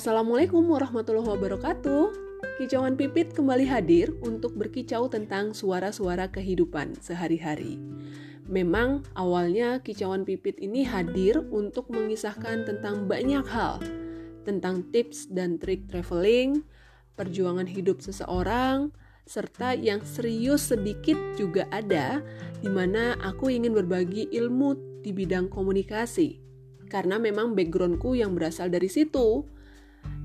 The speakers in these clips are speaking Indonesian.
Assalamualaikum warahmatullahi wabarakatuh. Kicauan Pipit kembali hadir untuk berkicau tentang suara-suara kehidupan sehari-hari. Memang awalnya kicauan Pipit ini hadir untuk mengisahkan tentang banyak hal, tentang tips dan trik traveling, perjuangan hidup seseorang, serta yang serius sedikit juga ada, di mana aku ingin berbagi ilmu di bidang komunikasi. Karena memang backgroundku yang berasal dari situ.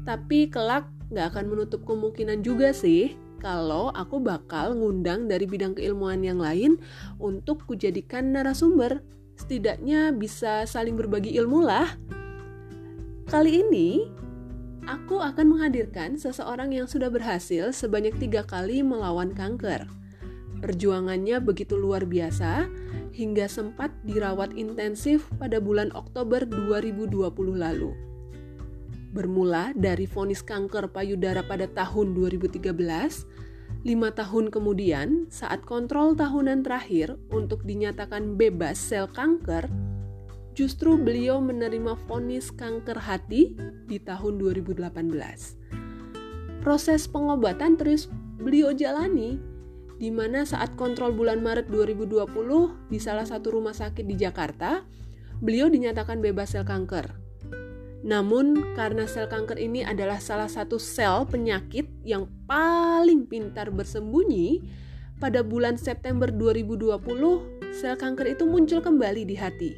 Tapi kelak nggak akan menutup kemungkinan juga sih kalau aku bakal ngundang dari bidang keilmuan yang lain untuk kujadikan narasumber. Setidaknya bisa saling berbagi ilmu lah. Kali ini, aku akan menghadirkan seseorang yang sudah berhasil sebanyak tiga kali melawan kanker. Perjuangannya begitu luar biasa hingga sempat dirawat intensif pada bulan Oktober 2020 lalu. Bermula dari vonis kanker payudara pada tahun 2013, lima tahun kemudian saat kontrol tahunan terakhir untuk dinyatakan bebas sel kanker, justru beliau menerima vonis kanker hati di tahun 2018. Proses pengobatan terus beliau jalani di mana saat kontrol bulan Maret 2020 di salah satu rumah sakit di Jakarta, beliau dinyatakan bebas sel kanker. Namun, karena sel kanker ini adalah salah satu sel penyakit yang paling pintar bersembunyi, pada bulan September 2020, sel kanker itu muncul kembali di hati.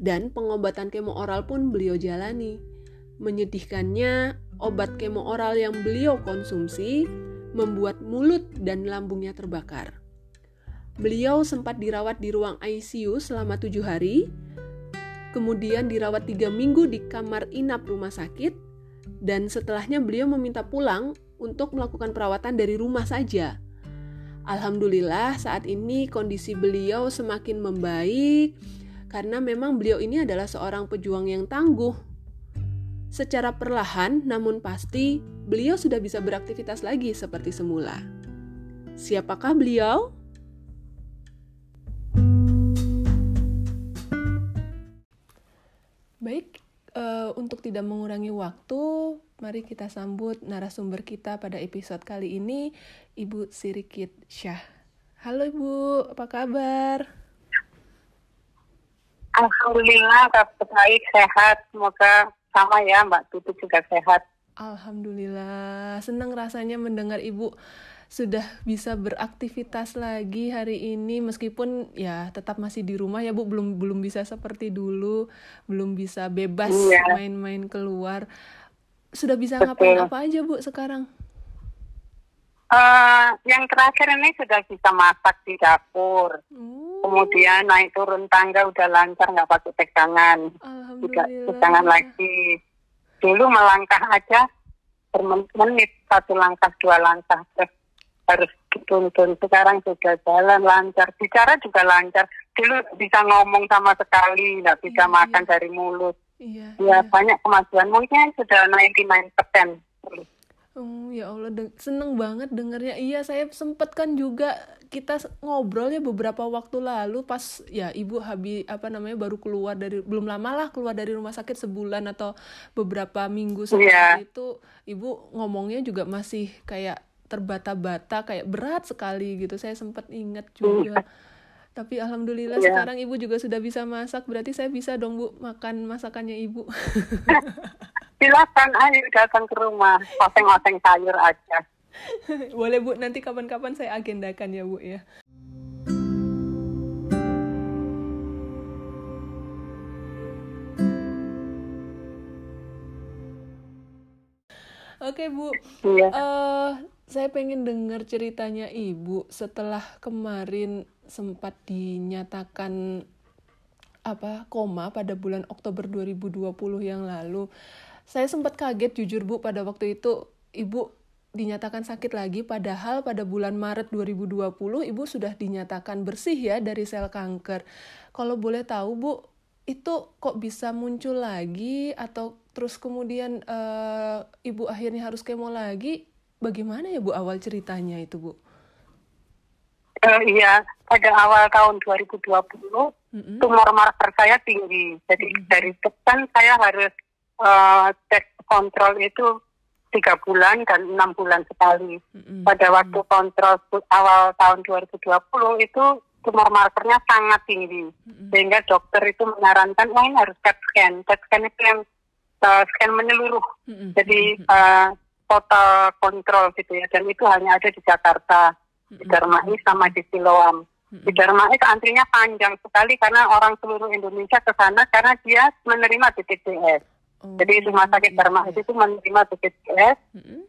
Dan pengobatan kemo oral pun beliau jalani. Menyedihkannya, obat kemo oral yang beliau konsumsi membuat mulut dan lambungnya terbakar. Beliau sempat dirawat di ruang ICU selama tujuh hari, kemudian dirawat tiga minggu di kamar inap rumah sakit, dan setelahnya beliau meminta pulang untuk melakukan perawatan dari rumah saja. Alhamdulillah saat ini kondisi beliau semakin membaik karena memang beliau ini adalah seorang pejuang yang tangguh Secara perlahan namun pasti, beliau sudah bisa beraktivitas lagi seperti semula. Siapakah beliau? Baik, uh, untuk tidak mengurangi waktu, mari kita sambut narasumber kita pada episode kali ini, Ibu Sirikit Syah. Halo Ibu, apa kabar? Alhamdulillah, kabar baik, sehat. Semoga sama ya Mbak Tutu juga sehat. Alhamdulillah, senang rasanya mendengar Ibu sudah bisa beraktivitas lagi hari ini meskipun ya tetap masih di rumah ya Bu belum belum bisa seperti dulu belum bisa bebas iya. main-main keluar sudah bisa Betul. ngapain apa aja Bu sekarang Uh, yang terakhir ini sudah bisa masak di dapur. Uh. Kemudian naik turun tangga udah lancar nggak pakai pegangan. Tidak pegangan lagi. Dulu melangkah aja bermenit satu langkah dua langkah terus harus dituntun. Sekarang sudah jalan lancar. Bicara juga lancar. Dulu bisa ngomong sama sekali, nggak bisa iya, makan iya. dari mulut. Iya, ya iya. banyak kemajuan. Mungkin sudah 99% Oh ya Allah, seneng banget dengernya. Iya, saya sempet kan juga kita ngobrol ya beberapa waktu lalu pas ya ibu habis apa namanya baru keluar dari belum lama lah keluar dari rumah sakit sebulan atau beberapa minggu setelah yeah. itu ibu ngomongnya juga masih kayak terbata-bata kayak berat sekali gitu. Saya sempat ingat juga. Tapi alhamdulillah yeah. sekarang ibu juga sudah bisa masak. Berarti saya bisa dong bu makan masakannya ibu. silakan ayo datang ke rumah oseng-oseng sayur aja boleh bu nanti kapan-kapan saya agendakan ya bu ya Oke Bu, iya. uh, saya pengen dengar ceritanya Ibu setelah kemarin sempat dinyatakan apa koma pada bulan Oktober 2020 yang lalu saya sempat kaget jujur Bu pada waktu itu Ibu dinyatakan sakit lagi padahal pada bulan Maret 2020 Ibu sudah dinyatakan bersih ya dari sel kanker. Kalau boleh tahu Bu, itu kok bisa muncul lagi atau terus kemudian uh, Ibu akhirnya harus kemo lagi? Bagaimana ya Bu awal ceritanya itu Bu? Uh, iya, pada awal tahun 2020 mm -hmm. tumor marker saya tinggi. Jadi mm -hmm. dari depan saya harus uh, cek kontrol itu tiga bulan dan enam bulan sekali. Mm-hmm. Pada waktu kontrol awal tahun 2020 itu tumor markernya sangat tinggi, mm-hmm. sehingga dokter itu menyarankan, oh ini harus CAT scan. CAT scan itu yang uh, scan menyeluruh, mm-hmm. jadi uh, total kontrol gitu ya. Dan itu hanya ada di Jakarta, di Darmais sama di Siloam. Di Darmais antrinya panjang sekali karena orang seluruh Indonesia ke sana karena dia menerima BPJS. Oh, Jadi rumah sakit Dharma itu menerima BPJS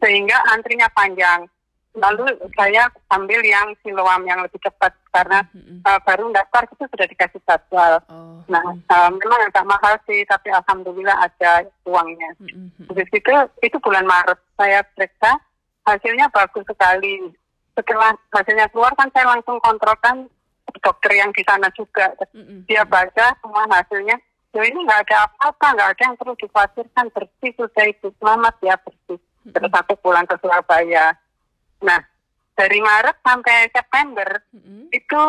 sehingga antrinya panjang. Lalu saya ambil yang siloam yang lebih cepat karena hmm. uh, baru daftar itu sudah dikasih jadwal. Oh. Nah, uh, memang agak mahal sih, tapi alhamdulillah ada uangnya. Hmm. Habis itu itu bulan Maret saya periksa hasilnya bagus sekali. Setelah hasilnya keluar kan saya langsung kontrolkan dokter yang di sana juga. Hmm. Dia baca semua hasilnya ya ini nggak ada apa-apa, nggak ada yang perlu dikhawatirkan, bersih sudah itu, selamat ya bersih. Terus aku pulang ke Surabaya. Nah, dari Maret sampai September mm-hmm. itu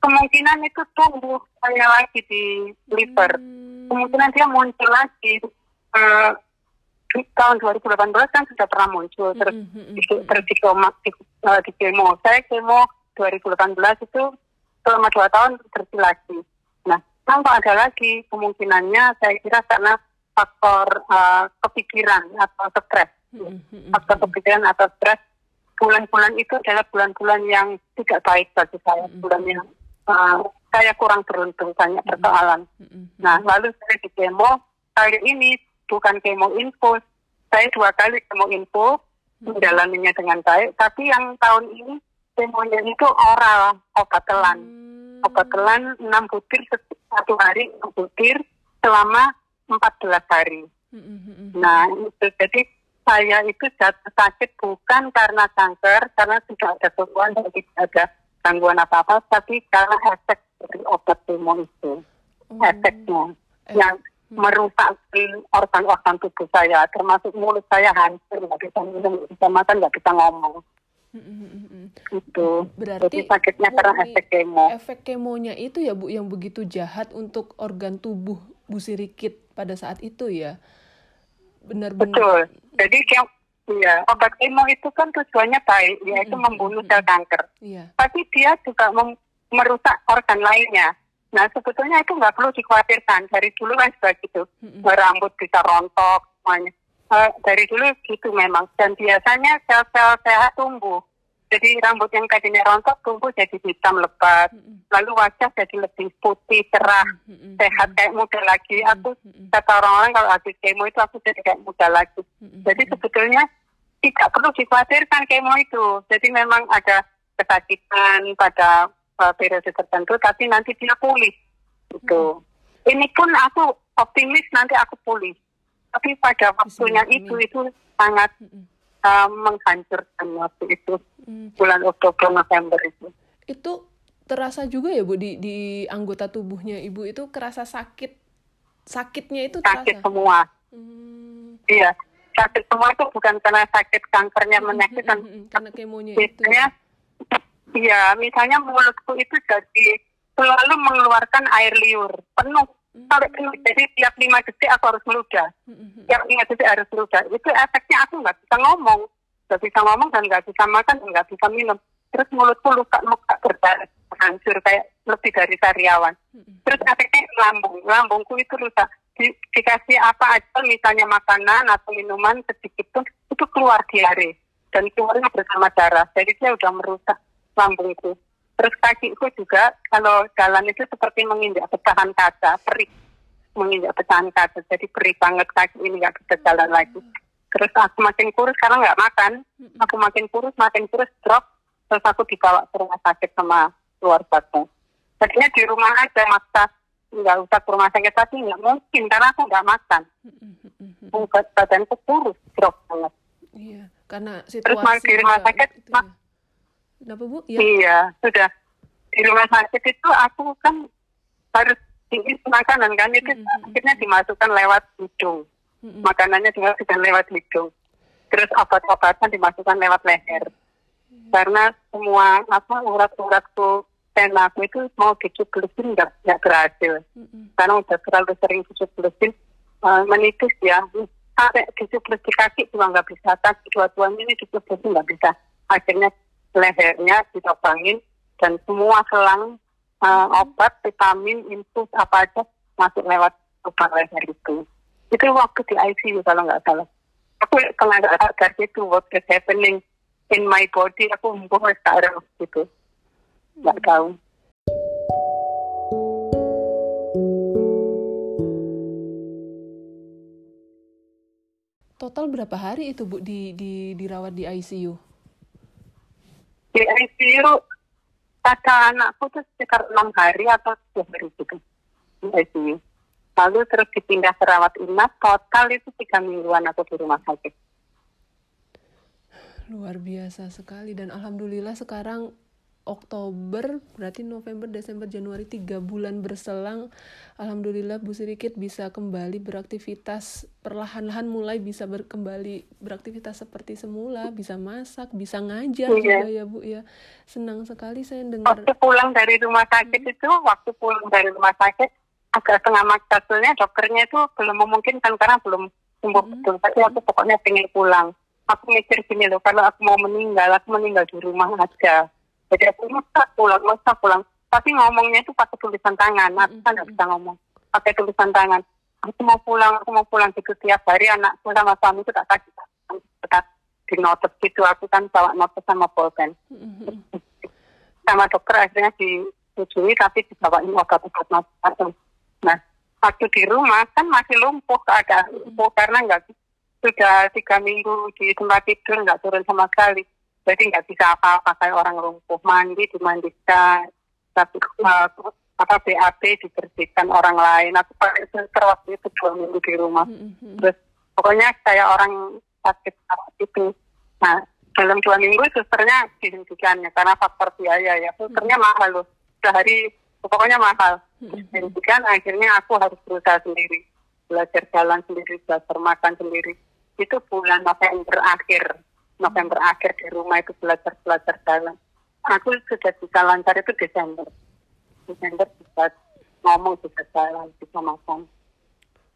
kemungkinan itu tumbuh saya lagi di liver. Mm-hmm. Kemungkinan dia muncul lagi. Uh, di tahun 2018 kan sudah pernah muncul terus mm-hmm. di, terus di, di, uh, di kemo saya kemo 2018 itu selama dua tahun terus lagi nah tanpa ada lagi kemungkinannya saya kira karena faktor uh, kepikiran atau stres. Faktor kepikiran atau stres bulan-bulan itu adalah bulan-bulan yang tidak baik bagi saya, bulan yang uh, saya kurang beruntung banyak persoalan. Nah, lalu saya di kemo kali ini bukan kemo info, saya dua kali kemo info menjalaninya dengan baik, tapi yang tahun ini kemonya itu oral obat telan. Obat telan 6 butir satu hari butir selama 14 hari. Nah, itu jadi saya itu jatuh sakit bukan karena kanker, karena tidak ada keluhan dan tidak ada gangguan apa-apa, tapi karena efek dari obat kemo itu. Oh. Efeknya eh. yang hmm. merusak organ-organ tubuh saya, termasuk mulut saya hancur, nggak bisa minum, nggak bisa makan, nggak bisa ngomong. Itu. Berarti Jadi sakitnya karena efek kemo. Efek kemonya itu ya Bu yang begitu jahat untuk organ tubuh Bu Sirikit pada saat itu ya. Benar-benar. Betul. Jadi yang ya obat kemo itu kan tujuannya baik, yaitu mm-hmm. membunuh sel kanker. Yeah. Tapi dia juga merusak organ lainnya. Nah sebetulnya itu nggak perlu dikhawatirkan. Dari dulu kan sudah gitu. Mm-hmm. Rambut bisa rontok semuanya uh, dari dulu gitu memang dan biasanya sel-sel sehat tumbuh jadi rambut yang tadinya rontok tumbuh jadi hitam lebat. Lalu wajah jadi lebih putih cerah sehat kayak muda lagi. Aku kata orang-orang kalau habis kemo itu aku jadi kayak muda lagi. Jadi sebetulnya tidak perlu dikhawatirkan kemo itu. Jadi memang ada kesakitan pada uh, periode tertentu tapi nanti dia pulih gitu. Ini pun aku optimis nanti aku pulih. Tapi pada waktunya itu itu sangat uh, menghancurkan waktu itu mm. bulan Oktober November itu. Itu terasa juga ya bu di di anggota tubuhnya ibu itu kerasa sakit. Sakitnya itu terasa? sakit semua. Hmm. iya sakit semua itu bukan karena sakit kankernya menyakitkan karena kemonya itu. ya. iya misalnya mulutku itu jadi selalu mengeluarkan air liur penuh kalau jadi tiap lima detik aku harus meludah. Tiap lima detik harus meludah. Itu efeknya aku nggak bisa ngomong. Nggak bisa ngomong dan nggak bisa makan dan nggak bisa minum. Terus mulutku luka-luka berdarah hancur kayak lebih dari sariawan. Terus efeknya lambung. Lambungku itu rusak. Di, dikasih apa aja misalnya makanan atau minuman sedikit pun itu keluar diare. Dan keluarnya bersama darah. Jadi dia udah merusak lambungku. Terus kakiku juga kalau jalan itu seperti menginjak pecahan kaca, perih menginjak pecahan kaca. Jadi perih banget kaki ini nggak bisa jalan lagi. Terus aku makin kurus karena nggak makan. Aku makin kurus, makin kurus drop. Terus aku dibawa ke rumah sakit sama keluargaku. Tadinya di rumah aja maksa nggak usah ke rumah sakit tapi nggak mungkin karena aku nggak makan. Badanku kurus drop banget. Iya, karena situasi Terus di rumah sakit, gitu ya. Kenapa Bu? Ya. Iya, sudah. Di rumah sakit itu aku kan harus tinggi makanan kan itu mm -hmm. akhirnya dimasukkan lewat hidung. Mm -hmm. Makanannya dimasukkan lewat hidung. Terus obat-obatan dimasukkan lewat leher. Mm -hmm. Karena semua apa urat-uratku aku itu mau dicublusin nggak nggak berhasil. Mm -hmm. Karena udah terlalu sering dicublusin uh, menipis ya sampai dicuplus di kaki juga nggak bisa kaki dua-duanya ini dicuplus nggak bisa akhirnya lehernya ditopangin dan semua selang uh, obat vitamin infus apa aja masuk lewat lubang leher itu. Itu waktu di ICU kalau nggak salah. Aku kalau nggak sadar itu what is happening in my body aku mungkin sekarang gitu. Nggak tahu. Total berapa hari itu Bu di, di dirawat di ICU? ICU kata anakku tuh sekitar enam hari atau tujuh hari di ICU. Lalu terus dipindah ke rawat inap, total itu tiga mingguan aku di rumah sakit. Luar biasa sekali dan alhamdulillah sekarang Oktober berarti November Desember Januari tiga bulan berselang. Alhamdulillah Bu Sirikit bisa kembali beraktivitas perlahan-lahan mulai bisa berkembali beraktivitas seperti semula. Bisa masak bisa ngajar iya. juga ya Bu ya. Senang sekali saya dengar. Waktu pulang dari rumah sakit itu waktu pulang dari rumah sakit agak setengah maksasulnya dokternya itu belum memungkinkan karena belum sembuh hmm. betul. Tapi aku pokoknya pengen pulang. Aku mikir gini loh kalau aku mau meninggal aku meninggal di rumah aja jadi aku masa pulang masa pulang. Tapi ngomongnya itu pakai tulisan tangan. Aku kan nggak bisa ngomong. Pakai tulisan tangan. Aku mau pulang aku mau pulang gitu tiap hari. Anakku sama suami itu tak kasih. Tetap di notes gitu. Aku kan bawa notes sama pulpen. Sama dokter akhirnya disetujui tapi dibawain obat-obat macam nah waktu di rumah kan masih lumpuh keadaan. Lumpuh karena nggak sudah tiga minggu di tempat tidur nggak turun sama sekali jadi nggak bisa apa-apa kayak orang lumpuh mandi dimandikan tapi uh, apa BAB dibersihkan orang lain. Aku pakai filter waktu itu dua minggu di rumah. Mm-hmm. terus pokoknya kayak orang sakit itu. Nah dalam dua minggu susternya dihentikannya karena faktor biaya ya. Susternya mm-hmm. mahal loh. Sehari pokoknya mahal. Mm-hmm. dihentikan akhirnya aku harus berusaha sendiri. Belajar jalan sendiri belajar makan sendiri. Itu bulan November akhir November akhir di rumah itu belajar belajar jalan. Aku sudah bisa lancar itu Desember. Desember bisa ngomong bisa jalan bisa makan.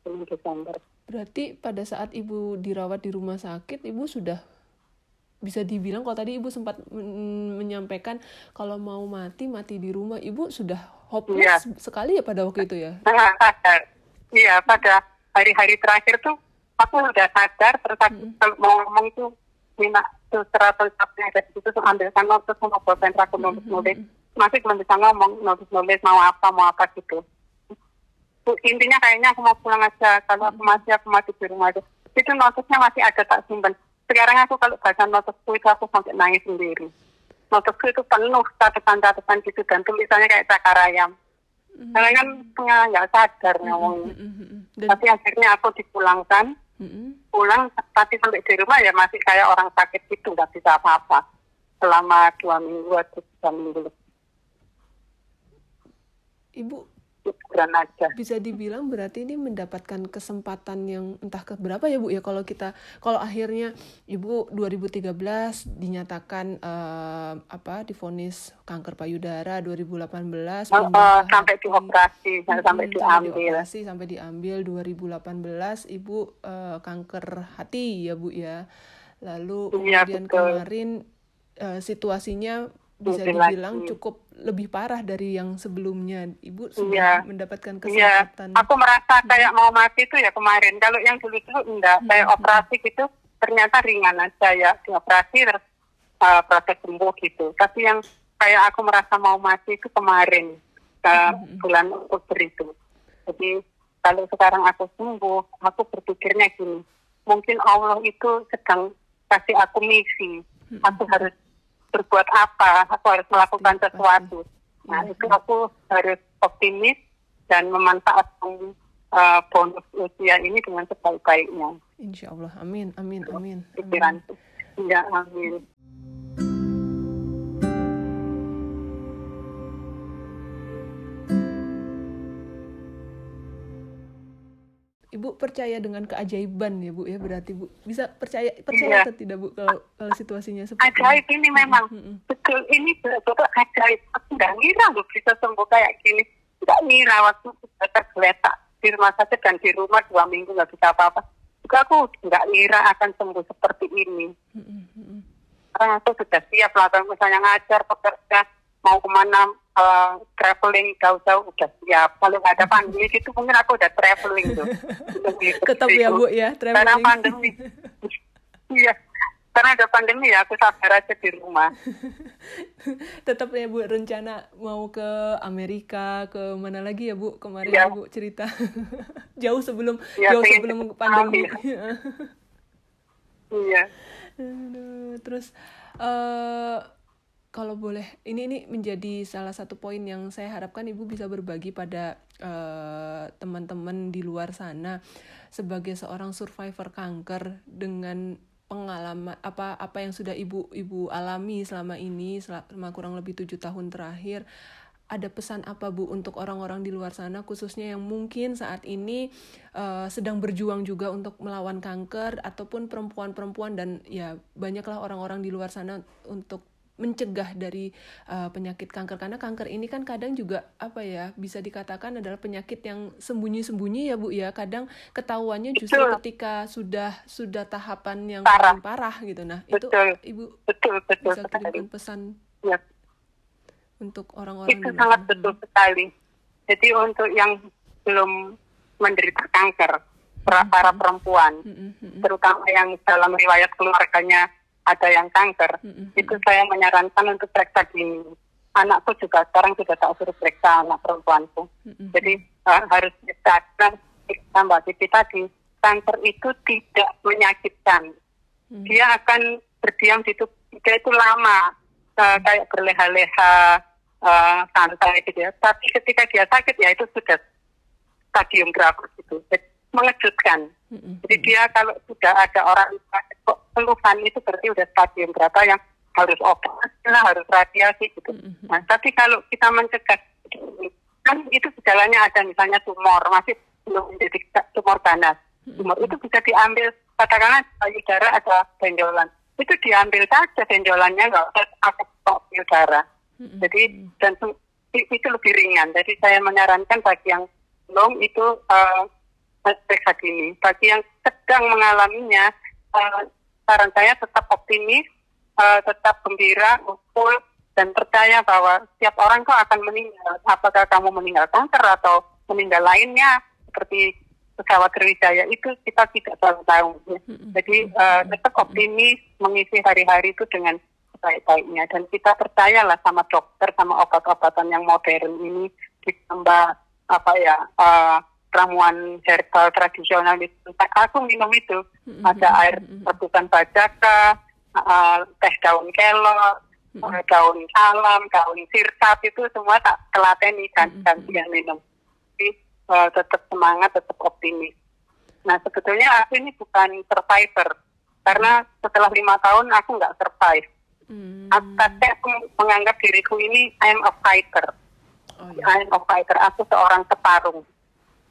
Desember. Berarti pada saat ibu dirawat di rumah sakit, ibu sudah bisa dibilang kalau tadi ibu sempat menyampaikan kalau mau mati mati di rumah, ibu sudah hopeless ya. sekali ya pada waktu itu ya? Iya pada hari-hari terakhir tuh aku udah sadar terus aku hmm. mau ngomong tuh sutra tetapnya ada di situ ambilkan notes sama pulpen aku nulis. nulis masih belum bisa ngomong nulis nulis mau apa mau apa gitu. Intinya kayaknya aku mau pulang aja kalau aku masih aku masih di rumah aja. Itu notesnya masih ada tak simpan sekarang aku kalau baca notesku itu aku sampai nangis sendiri. Notesku itu penuh catatan-catatan gitu dan tulisannya kayak cakar ayam. Mm-hmm. karena kan nggak sadar ngomongnya. tapi akhirnya aku dipulangkan mm-hmm. pulang tapi sampai di rumah ya masih kayak orang sakit gitu nggak bisa apa-apa selama dua minggu atau tiga minggu ibu aja. Bisa dibilang berarti ini mendapatkan kesempatan yang entah ke berapa ya Bu ya kalau kita kalau akhirnya Ibu 2013 dinyatakan uh, apa difonis kanker payudara 2018 oh, oh, sampai dioperasi hmm, sampai diambil dioperasi sampai diambil 2018 Ibu uh, kanker hati ya Bu ya. Lalu ya, kemudian betul. kemarin uh, situasinya bisa dibilang lagi. cukup lebih parah dari yang sebelumnya. Ibu sudah ya. mendapatkan iya. kesempatan. Ya. Aku merasa kayak mau mati itu ya kemarin. Kalau yang dulu itu enggak, hmm. kayak operasi gitu ternyata ringan aja ya. Operasi terus uh, proses sembuh gitu. Tapi yang kayak aku merasa mau mati itu kemarin uh, hmm. bulan Oktober itu. Jadi kalau sekarang aku sembuh, aku berpikirnya gini, mungkin Allah itu sedang kasih aku misi. Aku harus berbuat apa, aku harus melakukan sesuatu. Nah itu aku harus optimis dan memanfaatkan uh, bonus usia ini dengan sebaik-baiknya. Insya Allah, amin, amin, amin. Pikiran, ya amin. Ibu percaya dengan keajaiban ya Bu ya berarti Bu? Bisa percaya percaya iya. atau tidak Bu kalau kalau situasinya seperti ajaib ini memang. Betul ini betul ajaib. Aku nggak ngira Bu bisa sembuh kayak gini. Nggak ngira waktu kita tergeletak di rumah sakit dan di rumah dua minggu nggak bisa apa-apa. Juga aku nggak ngira akan sembuh seperti ini. Karena aku sudah siap lah kalau misalnya ngajar bekerja mau ke mana uh, traveling jauh-jauh udah siap kalau nggak ada pandemi itu mungkin aku udah traveling tuh. Tetap ya bu ya traveling. karena pandemi. Iya karena ada pandemi ya aku sabar aja di rumah. Tetap ya bu rencana mau ke Amerika ke mana lagi ya bu kemarin ya. bu cerita. Jauh sebelum ya, jauh sebelum pandemi. iya. Terus uh, kalau boleh ini ini menjadi salah satu poin yang saya harapkan ibu bisa berbagi pada uh, teman-teman di luar sana sebagai seorang survivor kanker dengan pengalaman apa apa yang sudah ibu ibu alami selama ini selama kurang lebih tujuh tahun terakhir. Ada pesan apa bu untuk orang-orang di luar sana khususnya yang mungkin saat ini uh, sedang berjuang juga untuk melawan kanker ataupun perempuan-perempuan dan ya banyaklah orang-orang di luar sana untuk mencegah dari uh, penyakit kanker karena kanker ini kan kadang juga apa ya bisa dikatakan adalah penyakit yang sembunyi-sembunyi ya Bu ya kadang ketahuannya justru betul. ketika sudah sudah tahapan yang parah. paling parah gitu nah betul. itu Ibu betul, betul, bisa kirimkan pesan ya. untuk orang-orang itu sangat hmm. betul sekali jadi untuk yang belum menderita kanker para, hmm. para perempuan hmm, hmm. terutama yang dalam riwayat keluarganya ada yang kanker, mm-hmm. itu saya menyarankan untuk periksa dini. Anakku juga sekarang sudah tak suruh periksa anak perempuanku. Mm-hmm. Jadi uh, harus disadar tambah Cici tadi, kanker itu tidak menyakitkan. Mm-hmm. Dia akan berdiam di tubuh dia itu lama, uh, kayak berleha-leha, uh, santai gitu ya. Tapi ketika dia sakit ya itu sudah stadium berapa gitu. Jadi, mengejutkan. Jadi dia kalau sudah ada orang keluhan itu berarti udah stadium berapa yang harus operasi harus radiasi gitu. Nah, tapi kalau kita mencegah kan itu gejalanya ada misalnya tumor masih belum menjadi tumor ganas. Tumor itu bisa diambil katakanlah payudara ada benjolan. Itu diambil saja benjolannya nggak usah kok payudara. Jadi dan itu lebih ringan. Jadi saya menyarankan bagi yang belum itu uh, periksa dini. Bagi yang sedang mengalaminya, uh, saran saya tetap optimis, uh, tetap gembira, kumpul, dan percaya bahwa setiap orang kok akan meninggal. Apakah kamu meninggal kanker atau meninggal lainnya, seperti pesawat Sriwijaya itu kita tidak tahu tahu. Ya. Jadi uh, tetap optimis mengisi hari-hari itu dengan baik-baiknya dan kita percayalah sama dokter sama obat-obatan yang modern ini ditambah apa ya uh, ramuan herbal tradisional itu. Aku minum itu. Ada air rebusan bajaka, uh, teh daun kelor, mm-hmm. daun salam, daun sirkat itu semua tak telateni dan gantian minum. Jadi uh, tetap semangat, tetap optimis. Nah sebetulnya aku ini bukan survivor karena setelah lima tahun aku nggak survive. Mm. Tapi aku menganggap diriku ini I am a fighter. Oh, ya. I am a fighter. Aku seorang petarung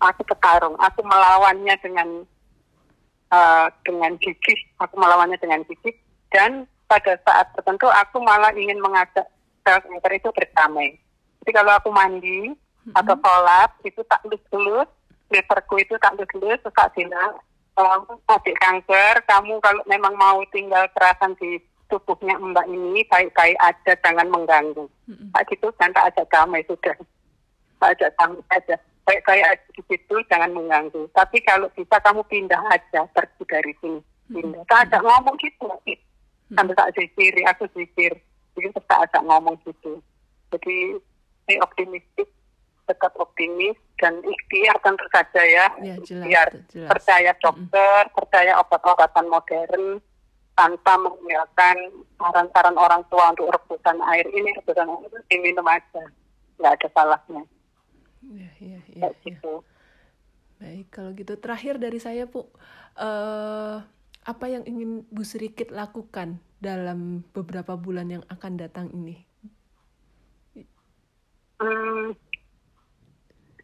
aku bertarung, aku melawannya dengan uh, dengan gigih, aku melawannya dengan gigih dan pada saat tertentu aku malah ingin mengajak kanker itu berdamai. Jadi kalau aku mandi mm-hmm. atau sholat itu tak lulus-lulus, liverku itu tak lulus-lulus, terus tak bilang, adik kanker, kamu kalau memang mau tinggal kerasan di tubuhnya mbak ini baik-baik aja, jangan mengganggu. Mm-hmm. Pak gitu, dan tak ajak damai sudah. Tak ajak damai aja kayak kayak di situ jangan mengganggu. Tapi kalau bisa kamu pindah aja pergi dari sini. Pindah. Tak ada ngomong gitu. Sampai tak sisir, aku sisir. Jadi tak ada ngomong gitu. Jadi ini optimistik, tetap optimis dan ikhtiar tentu saja ya. ya jelas, ikhtiar. Jelas. Percaya dokter, mm. percaya obat-obatan modern tanpa meninggalkan saran-saran orang tua untuk rebusan air ini, rebusan air itu diminum aja. Nggak ada salahnya. Ya, ya, ya, ya. Baik, kalau gitu terakhir dari saya, Bu, uh, apa yang ingin Bu Serikit lakukan dalam beberapa bulan yang akan datang ini? Hmm,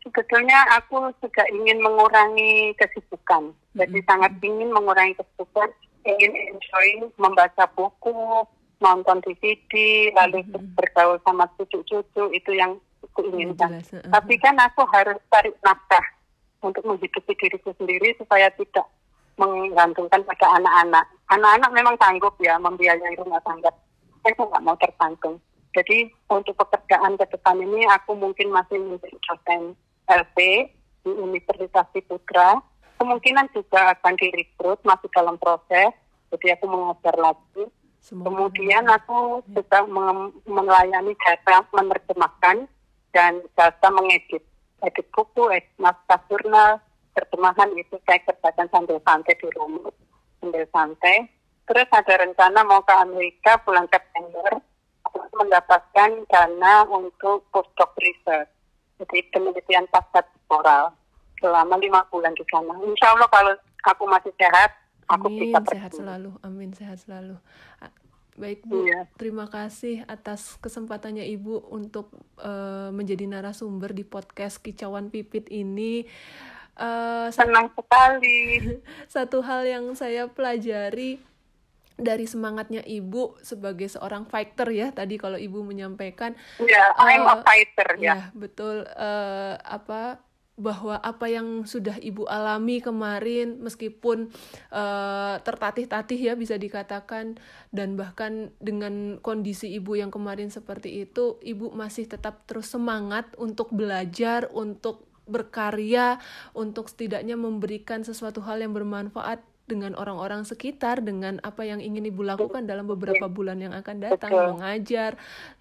sebetulnya aku juga ingin mengurangi kesibukan. Jadi mm -hmm. sangat ingin mengurangi kesibukan, ingin enjoy membaca buku, nonton DVD, lalu mm -hmm. bergaul sama cucu-cucu itu yang aku inginkan. Jelas, uh, Tapi kan aku harus cari nafkah. untuk menghidupi diriku sendiri supaya tidak menggantungkan pada anak-anak. Anak-anak memang sanggup ya membiayai rumah tangga. Saya nggak mau tergantung. Jadi untuk pekerjaan ke depan ini aku mungkin masih menjadi dosen LP di Universitas Putra. Kemungkinan juga akan direkrut, masih dalam proses. Jadi aku mengajar lagi. Semoga Kemudian aku ya. juga melayani jasa menerjemahkan dan jasa mengedit. Edit buku, edit naskah jurnal, terjemahan itu saya kerjakan sambil santai di rumah, sambil santai. Terus ada rencana mau ke Amerika bulan September mendapatkan dana untuk postdoc research. Jadi penelitian pasca temporal selama lima bulan di sana. Insya Allah kalau aku masih sehat, aku Amin, bisa pergi. sehat selalu. Amin, sehat selalu. Baik Bu, iya. terima kasih atas kesempatannya Ibu untuk uh, menjadi narasumber di podcast Kicauan Pipit ini. Uh, Senang sekali. Satu hal yang saya pelajari dari semangatnya ibu sebagai seorang fighter ya tadi kalau ibu menyampaikan ya yeah, I'm uh, a fighter ya yeah. betul uh, apa bahwa apa yang sudah ibu alami kemarin meskipun uh, tertatih-tatih ya bisa dikatakan dan bahkan dengan kondisi ibu yang kemarin seperti itu ibu masih tetap terus semangat untuk belajar untuk berkarya untuk setidaknya memberikan sesuatu hal yang bermanfaat dengan orang-orang sekitar dengan apa yang ingin ibu lakukan dalam beberapa bulan yang akan datang betul. mengajar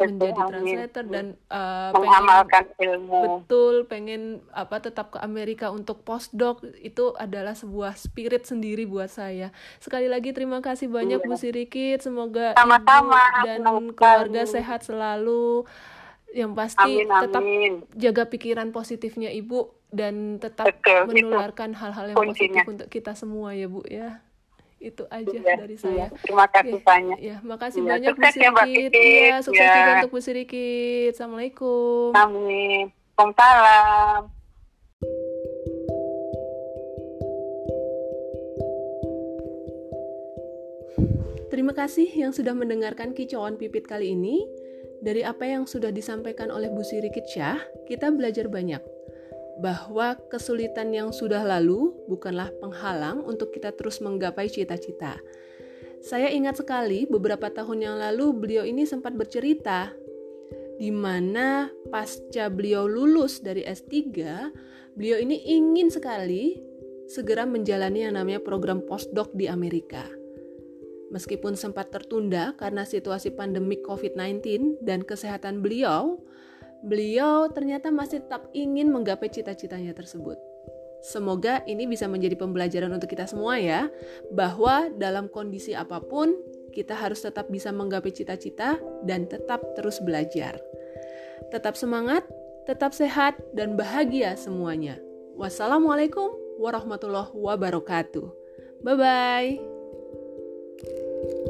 betul. menjadi translator dan uh, mengamalkan pengen, ilmu betul pengen apa tetap ke Amerika untuk postdoc itu adalah sebuah spirit sendiri buat saya sekali lagi terima kasih banyak iya. Bu Sirikit semoga Sama-sama. ibu dan keluarga sehat selalu yang pasti amin, tetap jaga pikiran positifnya ibu dan tetap Betul, menularkan hal-hal yang kuncinya. positif untuk kita semua ya bu ya itu aja ya, dari iya. saya. Ya. Terima kasih ya, banyak. Ya, makasih ya, banyak Bu Sirikit. Iya, sukses ya. juga untuk Bu Sirikit. Assalamualaikum. Amin. Waalaikumsalam. Terima kasih yang sudah mendengarkan kicauan pipit kali ini. Dari apa yang sudah disampaikan oleh Bu Sirikit Syah, kita belajar banyak bahwa kesulitan yang sudah lalu bukanlah penghalang untuk kita terus menggapai cita-cita. Saya ingat sekali beberapa tahun yang lalu beliau ini sempat bercerita di mana pasca beliau lulus dari S3, beliau ini ingin sekali segera menjalani yang namanya program postdoc di Amerika. Meskipun sempat tertunda karena situasi pandemi COVID-19 dan kesehatan beliau, beliau ternyata masih tetap ingin menggapai cita-citanya tersebut. Semoga ini bisa menjadi pembelajaran untuk kita semua ya, bahwa dalam kondisi apa pun kita harus tetap bisa menggapai cita-cita dan tetap terus belajar. Tetap semangat, tetap sehat, dan bahagia semuanya. Wassalamualaikum warahmatullahi wabarakatuh. Bye bye. Thank you.